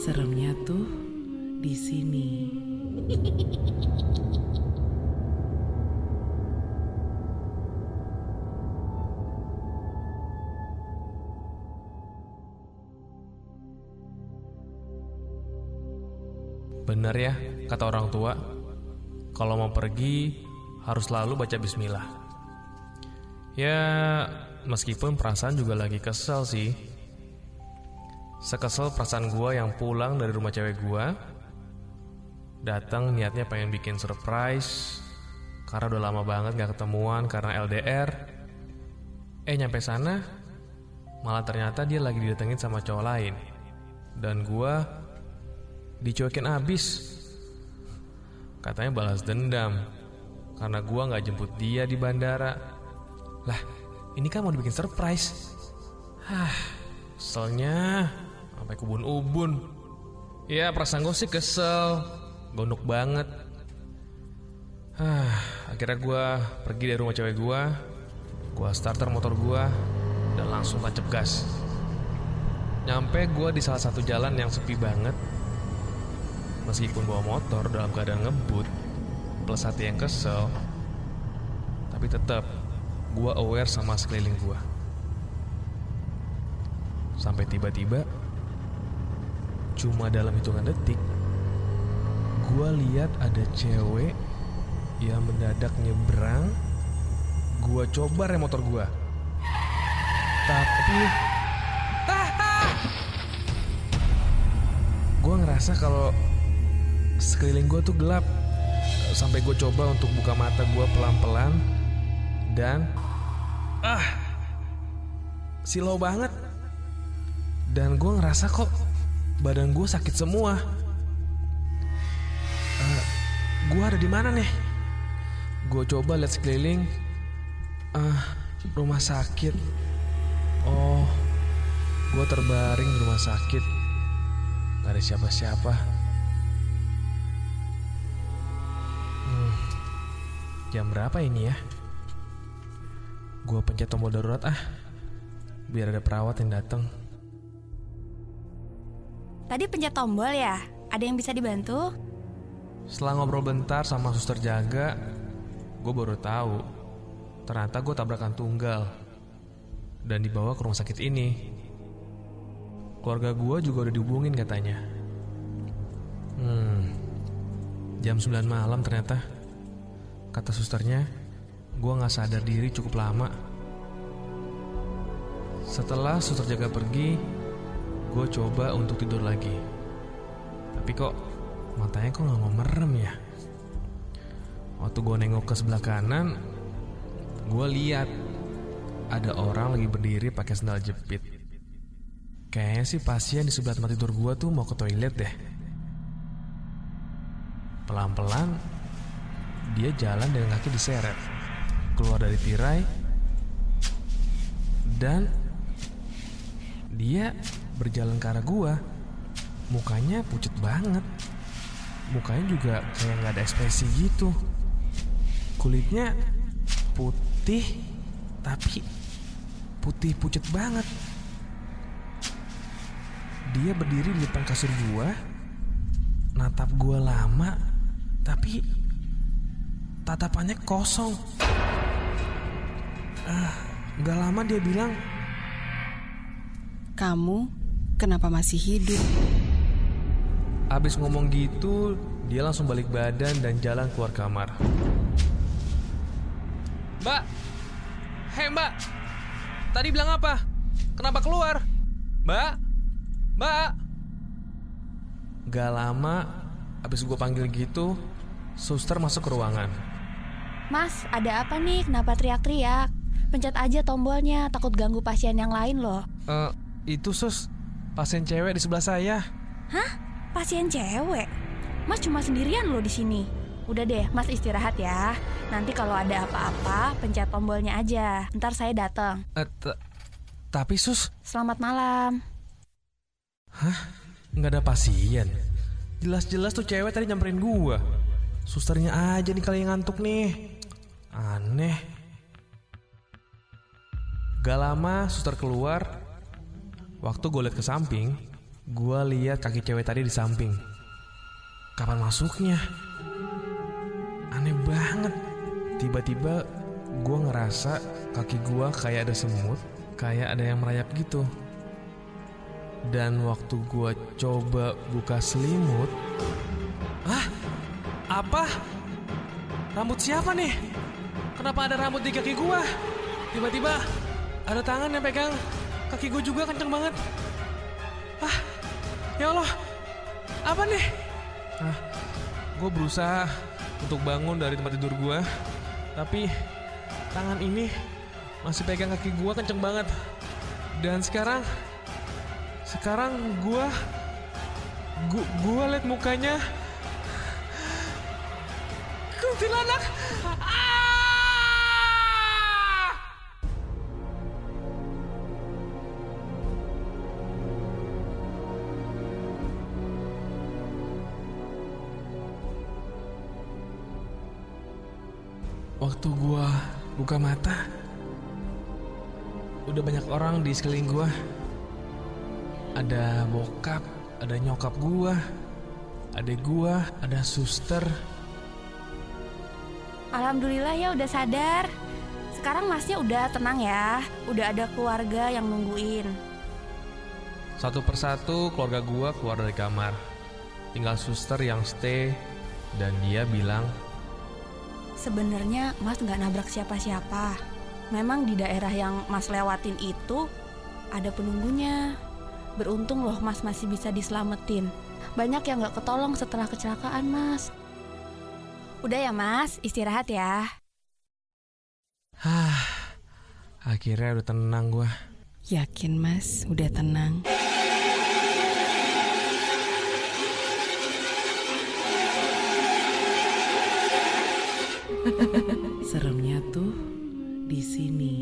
Seremnya tuh di sini. Bener ya, kata orang tua, kalau mau pergi harus selalu baca bismillah. Ya, meskipun perasaan juga lagi kesel sih. Sekesel perasaan gua yang pulang dari rumah cewek gua, datang niatnya pengen bikin surprise, karena udah lama banget gak ketemuan karena LDR. Eh nyampe sana, malah ternyata dia lagi didatengin sama cowok lain. Dan gua dicuekin abis. Katanya balas dendam karena gua nggak jemput dia di bandara. Lah, ini kan mau dibikin surprise. Hah, keselnya sampai kubun ubun. Ya perasaan gue sih kesel, gondok banget. Hah, akhirnya gua pergi dari rumah cewek gua, gua starter motor gua dan langsung tancap gas. Nyampe gua di salah satu jalan yang sepi banget, Meskipun bawa motor dalam keadaan ngebut Plus hati yang kesel Tapi tetap Gua aware sama sekeliling gua Sampai tiba-tiba Cuma dalam hitungan detik Gua lihat ada cewek Yang mendadak nyebrang Gua coba rem motor gua. Tapi Gua ngerasa kalau sekeliling gue tuh gelap. Sampai gue coba untuk buka mata gue pelan-pelan dan ah silau banget. Dan gue ngerasa kok badan gue sakit semua. Uh, gue ada di mana nih? Gue coba lihat sekeliling. Ah uh, rumah sakit. Oh gue terbaring di rumah sakit. Gak ada siapa-siapa. Jam berapa ini ya? Gue pencet tombol darurat ah, biar ada perawat yang datang. Tadi pencet tombol ya? Ada yang bisa dibantu? Setelah ngobrol bentar sama suster jaga, gue baru tahu ternyata gue tabrakan tunggal dan dibawa ke rumah sakit ini. Keluarga gue juga udah dihubungin katanya. Hmm, jam 9 malam ternyata. Kata susternya, gue gak sadar diri cukup lama. Setelah suster jaga pergi, gue coba untuk tidur lagi. Tapi kok matanya kok gak mau merem ya? Waktu gue nengok ke sebelah kanan, gue lihat ada orang lagi berdiri pakai sandal jepit. Kayaknya sih pasien di sebelah tempat tidur gue tuh mau ke toilet deh. Pelan-pelan dia jalan dengan kaki diseret keluar dari tirai dan dia berjalan ke arah gua. Mukanya pucat banget. Mukanya juga kayak nggak ada ekspresi gitu. Kulitnya putih tapi putih pucat banget. Dia berdiri di depan kasur gua. Natap gua lama tapi tatapannya kosong. Ah, gak lama dia bilang, "Kamu kenapa masih hidup?" Abis ngomong gitu, dia langsung balik badan dan jalan keluar kamar. Mbak, hei mbak, tadi bilang apa? Kenapa keluar? Mbak, mbak. Gak lama, abis gue panggil gitu, suster masuk ke ruangan. Mas, ada apa nih? Kenapa teriak-teriak? Pencet aja tombolnya, takut ganggu pasien yang lain loh. Eh, uh, itu sus, pasien cewek di sebelah saya. Hah? Pasien cewek? Mas cuma sendirian loh di sini. Udah deh, Mas istirahat ya. Nanti kalau ada apa-apa, pencet tombolnya aja. Ntar saya datang. Uh, tapi sus. Selamat malam. Hah? Nggak ada pasien? Jelas-jelas tuh cewek tadi nyamperin gua. Susternya aja nih kali yang ngantuk nih. Aneh. Gak lama suster keluar. Waktu gue liat ke samping, Gue lihat kaki cewek tadi di samping. Kapan masuknya? Aneh banget. Tiba-tiba gue ngerasa kaki gue kayak ada semut, kayak ada yang merayap gitu. Dan waktu gue coba buka selimut, ah, apa? Rambut siapa nih? Kenapa ada rambut di kaki gue? Tiba-tiba ada tangan yang pegang kaki gue juga kenceng banget. Ah, ya Allah, apa nih? Ah, gue berusaha untuk bangun dari tempat tidur gue, tapi tangan ini masih pegang kaki gue kenceng banget. Dan sekarang, sekarang gue, gue, gue liat mukanya kuntilanak. Ah! Waktu gua buka mata, udah banyak orang di sekeliling gua. Ada bokap, ada nyokap gua, adek gua, ada suster. Alhamdulillah ya udah sadar. Sekarang masnya udah tenang ya. Udah ada keluarga yang nungguin. Satu persatu keluarga gua keluar dari kamar. Tinggal suster yang stay dan dia bilang, Sebenarnya Mas nggak nabrak siapa-siapa. Memang di daerah yang Mas lewatin itu ada penunggunya. Beruntung loh Mas masih bisa diselamatin. Banyak yang nggak ketolong setelah kecelakaan Mas. Udah ya Mas, istirahat ya. "Hah, akhirnya udah tenang gua." Yakin mas, udah tenang. Seremnya tuh di sini.